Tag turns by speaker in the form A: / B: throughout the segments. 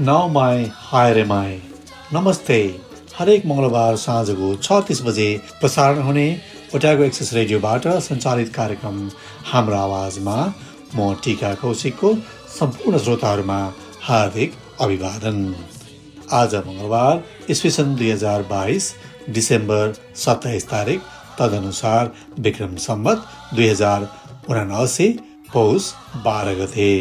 A: My हायर एम आई नमस्ते। हरेक मङ्गलबार साँझको छ तिस बजे प्रसारण हुने ओटागो एक्सेस रेडियोबाट सञ्चालित कार्यक्रम हाम्रो आवाजमा म टिका कौशिकको सम्पूर्ण श्रोताहरूमा हार्दिक अभिवादन। आज मङ्गलबार इस्वी सन् दुई हजार बाइस डिसेम्बर सत्ताइस तारिक तदनुसार विक्रम सम्बत दुई हजार उनासी पौष बाह्र गते।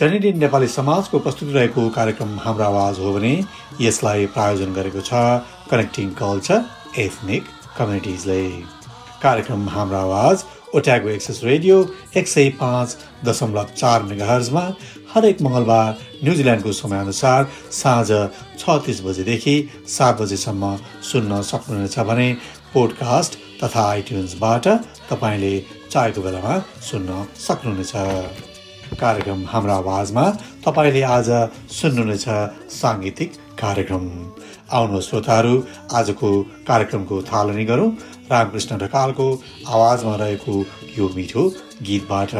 A: ट्रेनिडियन नेपाली समाजको प्रस्तुति रहेको कार्यक्रम हाम्रो आवाज हो भने यसलाई प्रायोजन गरेको छ कनेक्टिङ कल्चर एथनिक कम्युनिटिजले कार्यक्रम हाम्रो आवाज ओट्यागो एक्सेस रेडियो एक सय पाँच दशमलव चार मेगाहर्जमा हरेक मङ्गलबार न्युजिल्यान्डको समयअनुसार साँझ छ तिस बजेदेखि सात बजेसम्म सुन्न सक्नुहुनेछ भने पोडकास्ट तथा आइट्युन्सबाट तपाईँले चाहेको बेलामा सुन्न सक्नुहुनेछ। कार्यक्रम हाम्रो आवाजमा तपाईँले आज सुन्नुहुनेछ साङ्गीतिक कार्यक्रम। आउनु श्रोताहरू आजको कार्यक्रमको थालनी गरौँ। रामकृष्ण ढकालको आवाजमा रहेको यो मिठो गीतबाट।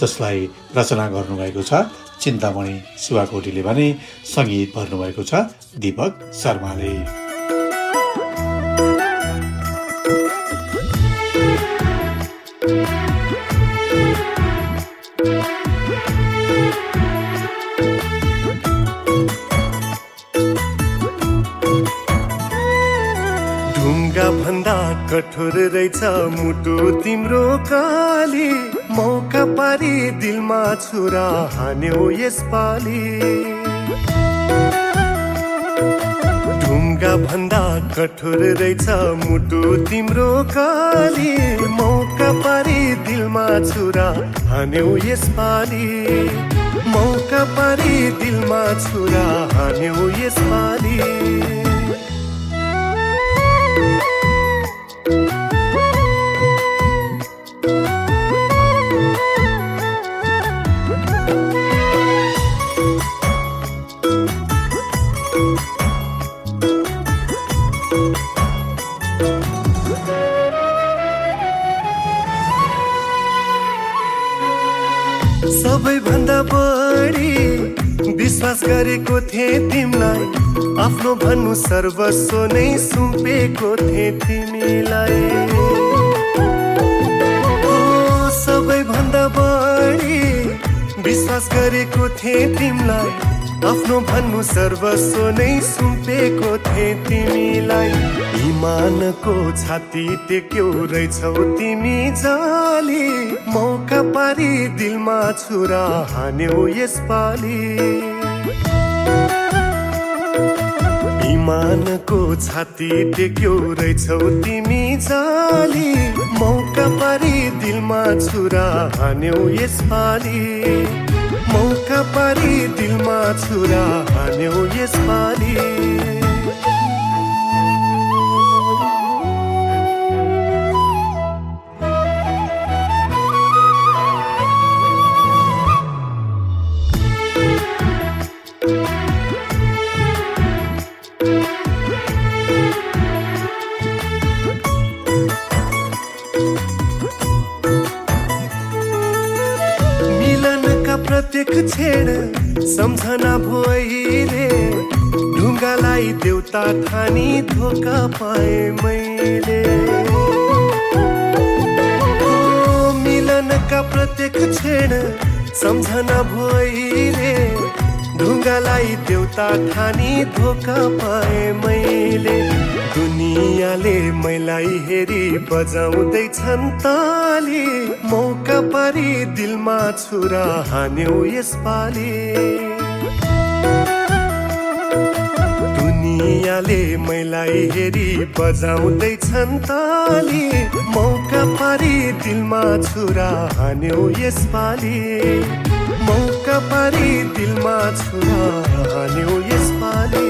A: जसलाई रचना गर्नुभएको छ चिन्तामणि शिवाकोटीले भने सङ्गीत भर्नुभएको छ दिपक शर्माले।
B: रहेछ मुटु तिम्रो काली। मौका पारी दिलमा छुरा हान्यो यसपालि ढुङ्गा भन्दा कठोर रहेछ मुटु तिम्रो काली। मौका पारी दिलमा छुरा हान्यो यसपालि मौका पारी दिलमा छुरा हान्यो यसपालि आफ्नो सर्वस्व नै सुम्पेको थिएँ तिमीलाई। सबैभन्दा बढी विश्वास गरेको थिएँ तिमीलाई। आफ्नो भन्नु सर्वस्व नै सुम्पेको थिएँ तिमीलाई। इमानको छाती टेक्यो रहेछौ तिमी जाली। मौका पारी दिलमा छुरा हान्यो यसपाली इमानको छाती टेक्यो रहेछौ तिमी जाली। मौका पारी दिलमा छुरा हान्यौ यसपालि मौका पारी दिलमा छुरा हान्यौ यसपालि प्रत्येक छेड सम्झना भोइले। ढुङ्गालाई देउता ठानी धोका पाए मैले। मिलनका प्रत्येक छेड सम्झना भोइले। ढुङ्गालाई देउता ठानी धोका पाए मैले। दुनियाँले मैलाई हेरी बजाउँदैछन् ताली। मौका पारी दिलमा छुरा हान्यो यसपालि दुनियाँले मैलाई हेरी बजाउँदैछन् ताली। मौका पारी दिलमा छुरा हान्यो यसपालि मौका पारी दिलमा छुरा हान्यो यसपालि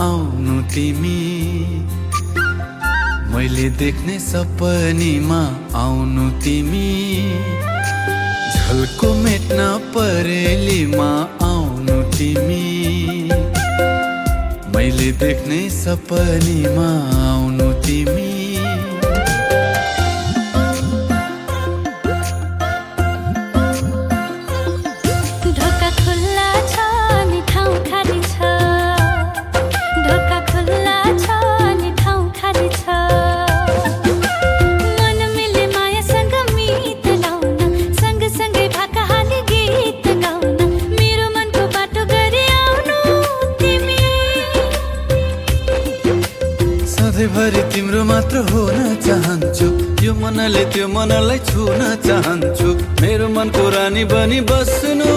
C: आउनु तिमी। मैले देख्ने सपनीमा आउनु तिमी। झल्को मेट्न परेलीमा आउनु तिमी। मैले देख्ने सपनीमा आउनु तिमी। मात्र हुन चाहन्छु। यो मनले त्यो मनलाई छुन चाहन्छु। मेरो मनको रानी बनी बस्नु।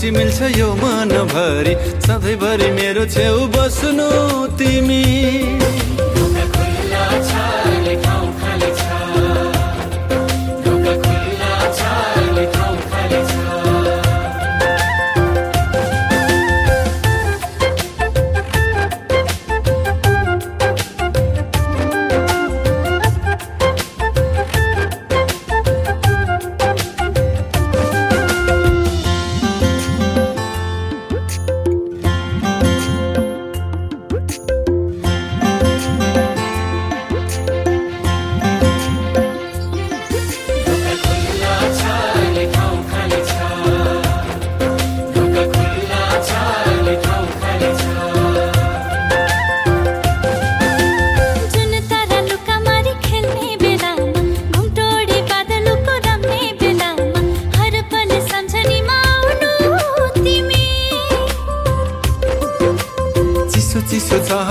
C: खुसी मिल्छ यो मन भरि सधैँभरि मेरो छेउ बस्नु तिमी।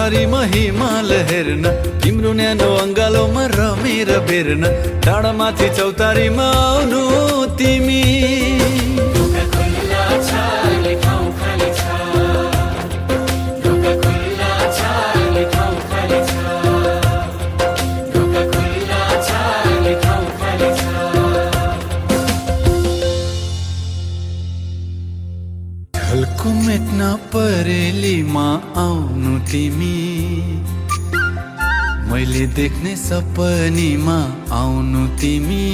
C: छहरीमा हिमाल हेर्न। तिम्रो न्यानो अङ्गालोमा रमेर बेर्न। डाँडामाथि चौतारीमा आउनु तिमी। देख्ने सपनीमा आउनु तिमी।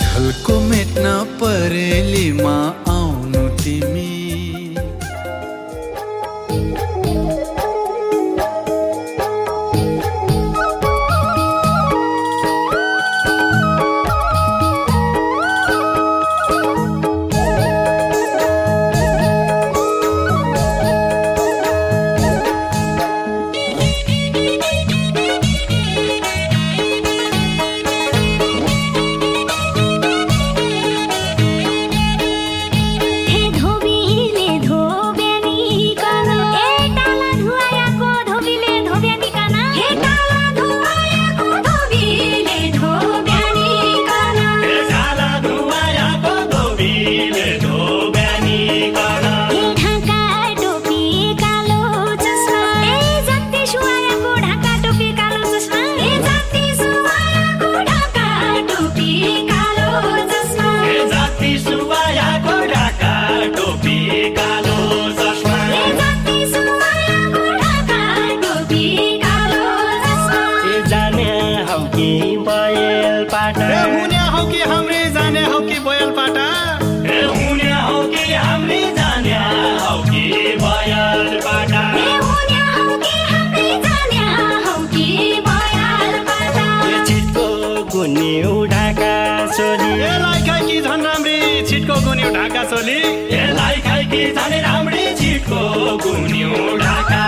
C: झल्को मेट्न परेलीमा
D: Hold on,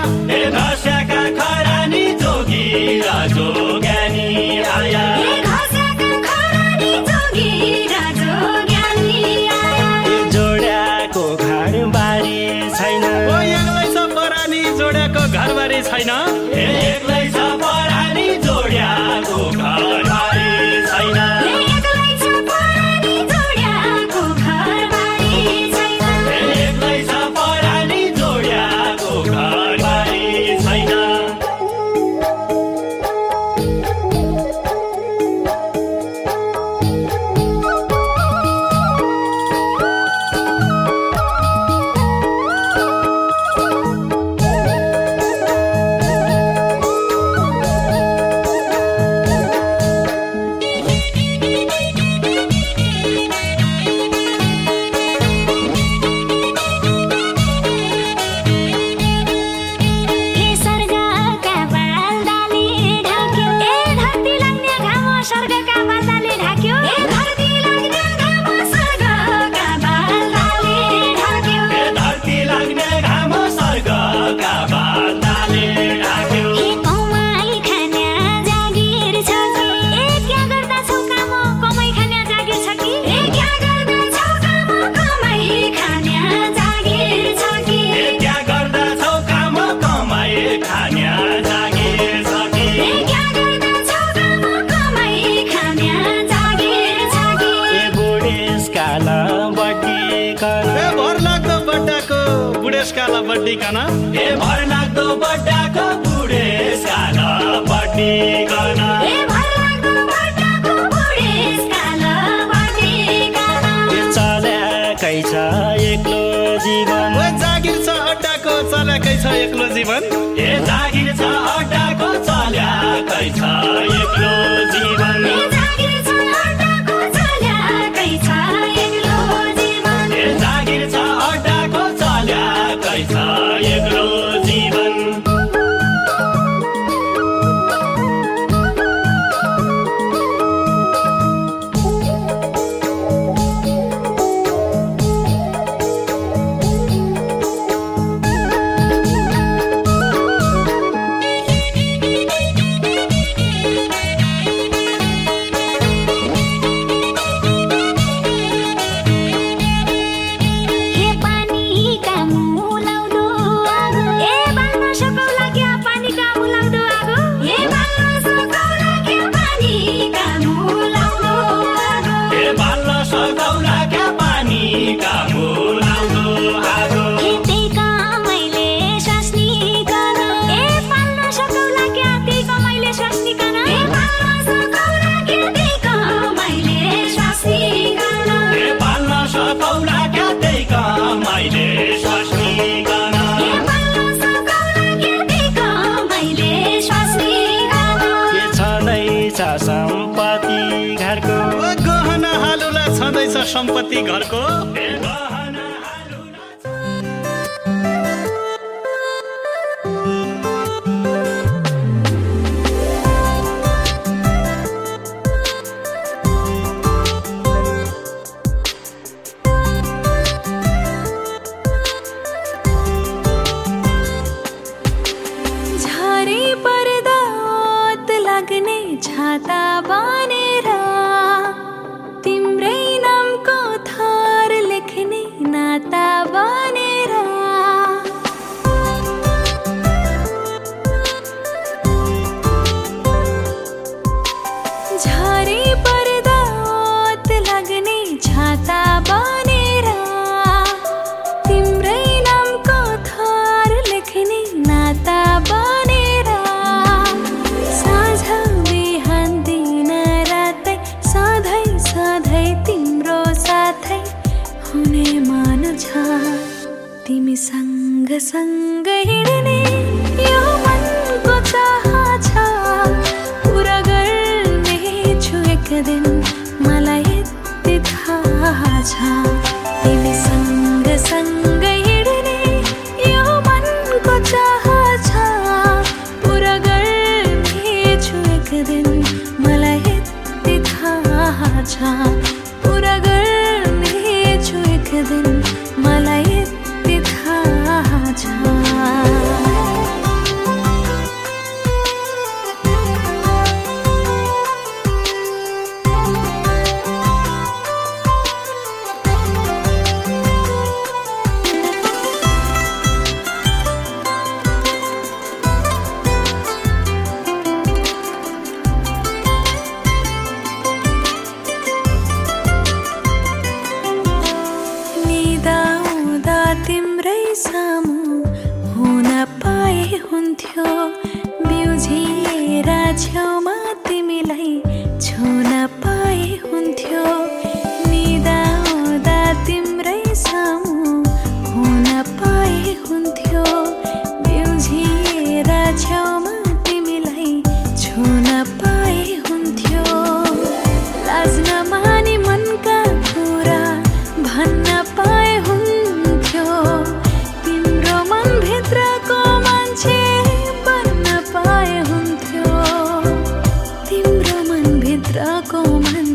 D: एक्लो जीवन।
E: जागिर छ अड्डाको चलाकै छ एक्लो जीवन।
D: ए जागिर छ अड्डाको चलाकै छ एक्लो जीवन।
F: संपत्ति घर को मि सङ्गहिणे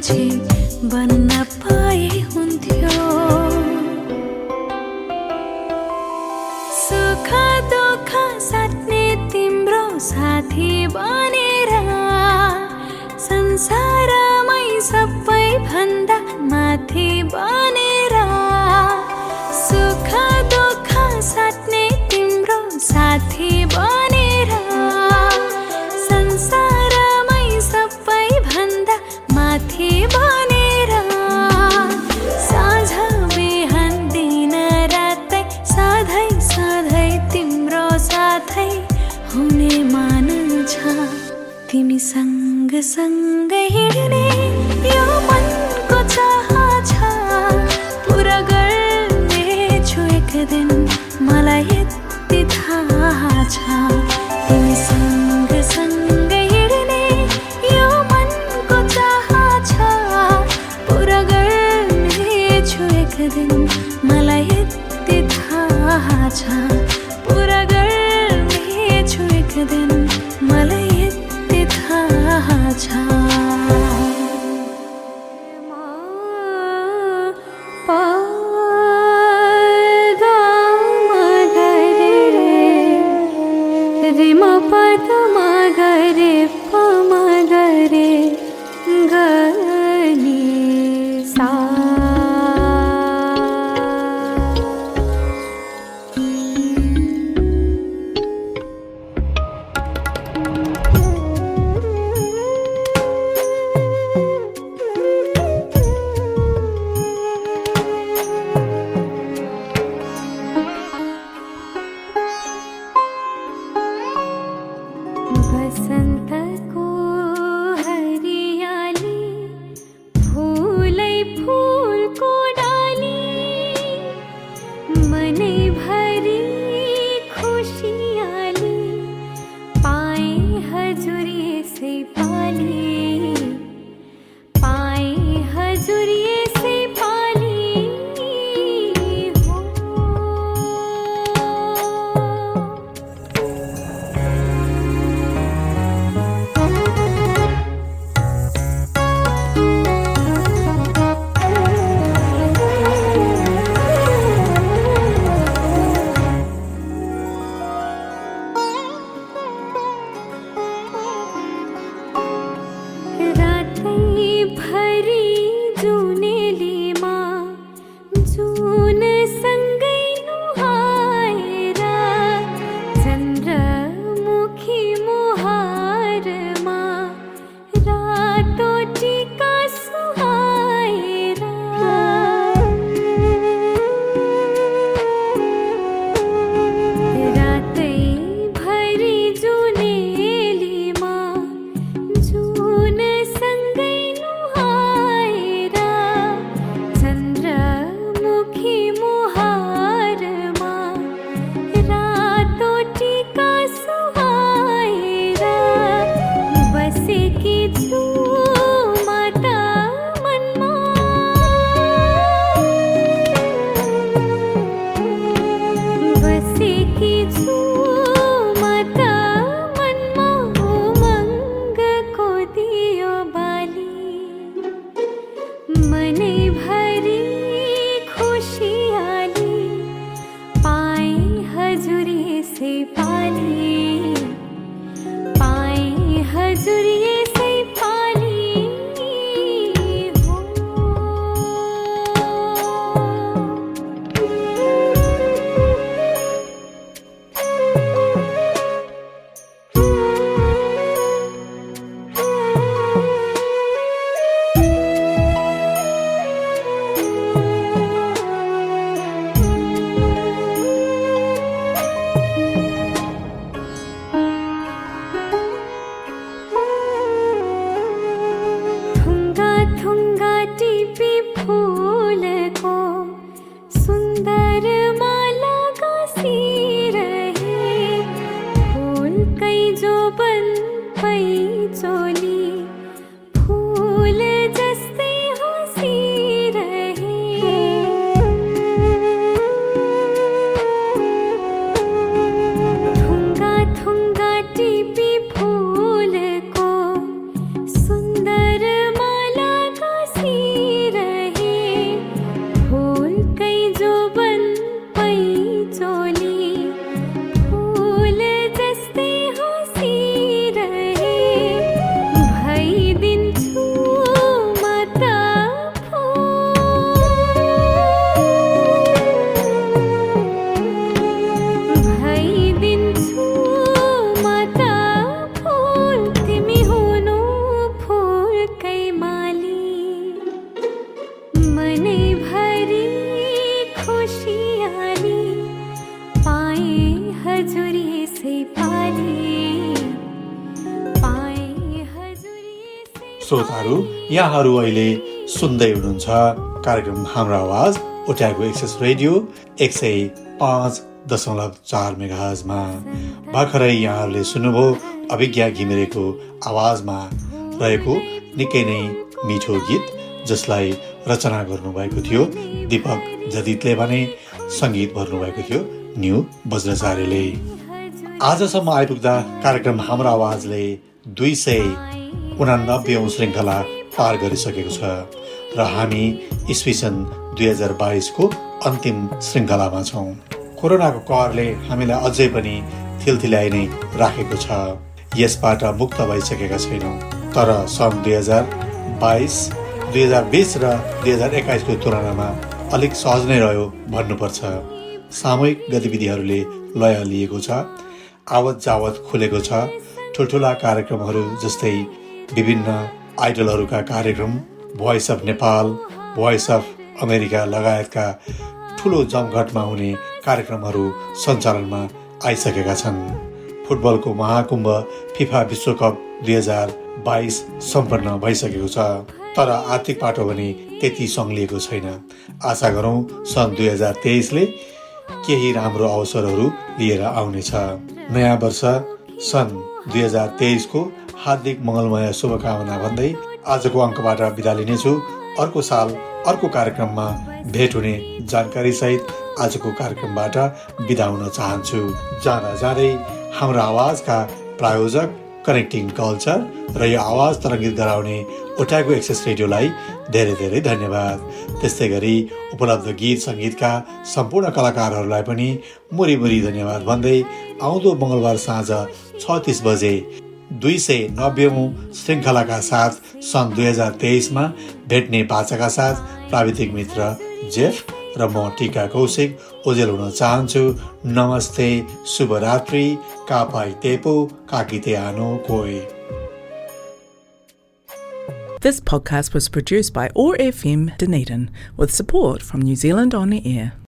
F: benci Benapa bay கங்கையிடனே யோ
A: श्रोताहरू यहाँहरू अहिले सुन्दै हुनुहुन्छ कार्यक्रम हाम्रो आवाज ओट्याएको एक्सेस रेडियो एक सय पाँच दशमलव चार मेगाजमा भर्खरै यहाँहरूले सुन्नुभयो अभिज्ञा घिमिरेको आवाजमा रहेको निकै नै मिठो गीत जसलाई रचना गर्नुभएको थियो दीपक जदितले भने सङ्गीत भर्नुभएको थियो न्यू वज्राचार्यले आजसम्म आइपुग्दा कार्यक्रम हाम्रो आवाजले दुई सय उनानब्बे श्रृङ्खला पार गरिसकेको छ र हामी इस्वी सन् दुई हजार बाइसको अन्तिम श्रृङ्खलामा छौँ। कोरोनाको कहरले हामीलाई अझै पनि थिलथिलाइ नै राखेको छ। यसबाट मुक्त भइसकेका छैनौँ। तर सन् दुई हजार बाइस दुई हजार बिस र दुई हजार एक्काइसको तुलनामा अलिक सहज नै रह्यो भन्नुपर्छ। सामूहिक गतिविधिहरूले लय लिएको छ। आवत जावत खुलेको छ। ठुल्ठुला कार्यक्रमहरू जस्तै विभिन्न आइडलहरूका कार्यक्रम voice of Nepal voice of America लगायतका ठुलो जमघटमा हुने कार्यक्रमहरू सञ्चालनमा आइसकेका छन्। फुटबलको महाकुम्भ फिफा विश्वकप दुई हजार बाइस सम्पन्न भइसकेको छ। तर आर्थिक पाटो भने त्यति सङ्लिएको छैन। आशा गरौँ सन् दुई हजार तेइसले केही राम्रो अवसरहरू लिएर आउनेछ। नयाँ वर्ष सन् दुई हजार तेइसको हार्दिक मङ्गलमय शुभकामना भन्दै आजको अङ्कबाट बिदा लिनेछु। अर्को साल अर्को कार्यक्रममा भेट हुने जानकारी सहित आजको कार्यक्रमबाट बिदा हुन चाहन्छु। जाँदा जाँदै हाम्रो आवाजका प्रायोजक कनेक्टिङ कल्चर र यो आवाज तरङ्गित गराउने ओट्याको एक्सेस रेडियोलाई धेरै धेरै धन्यवाद। त्यस्तै गरी उपलब्ध गीत सङ्गीतका सम्पूर्ण कलाकारहरूलाई पनि मुरी मुरी धन्यवाद भन्दै आउँदो मङ्गलबार साँझ छ तिस बजे दुई सय नब्बेौँ श्रृङ्खलाका साथ सन् दुई हजार तेइसमा भेट्ने बाचाका साथ प्राविधिक मित्र जेफ र म टिका कौशिक ओजेल हुन चाहन्छु नमस्ते शुभरात्रि कापाई तेपो काकिते आनो कोई
G: This podcast was produced by OAR FM Dunedin with support from New Zealand On the Air.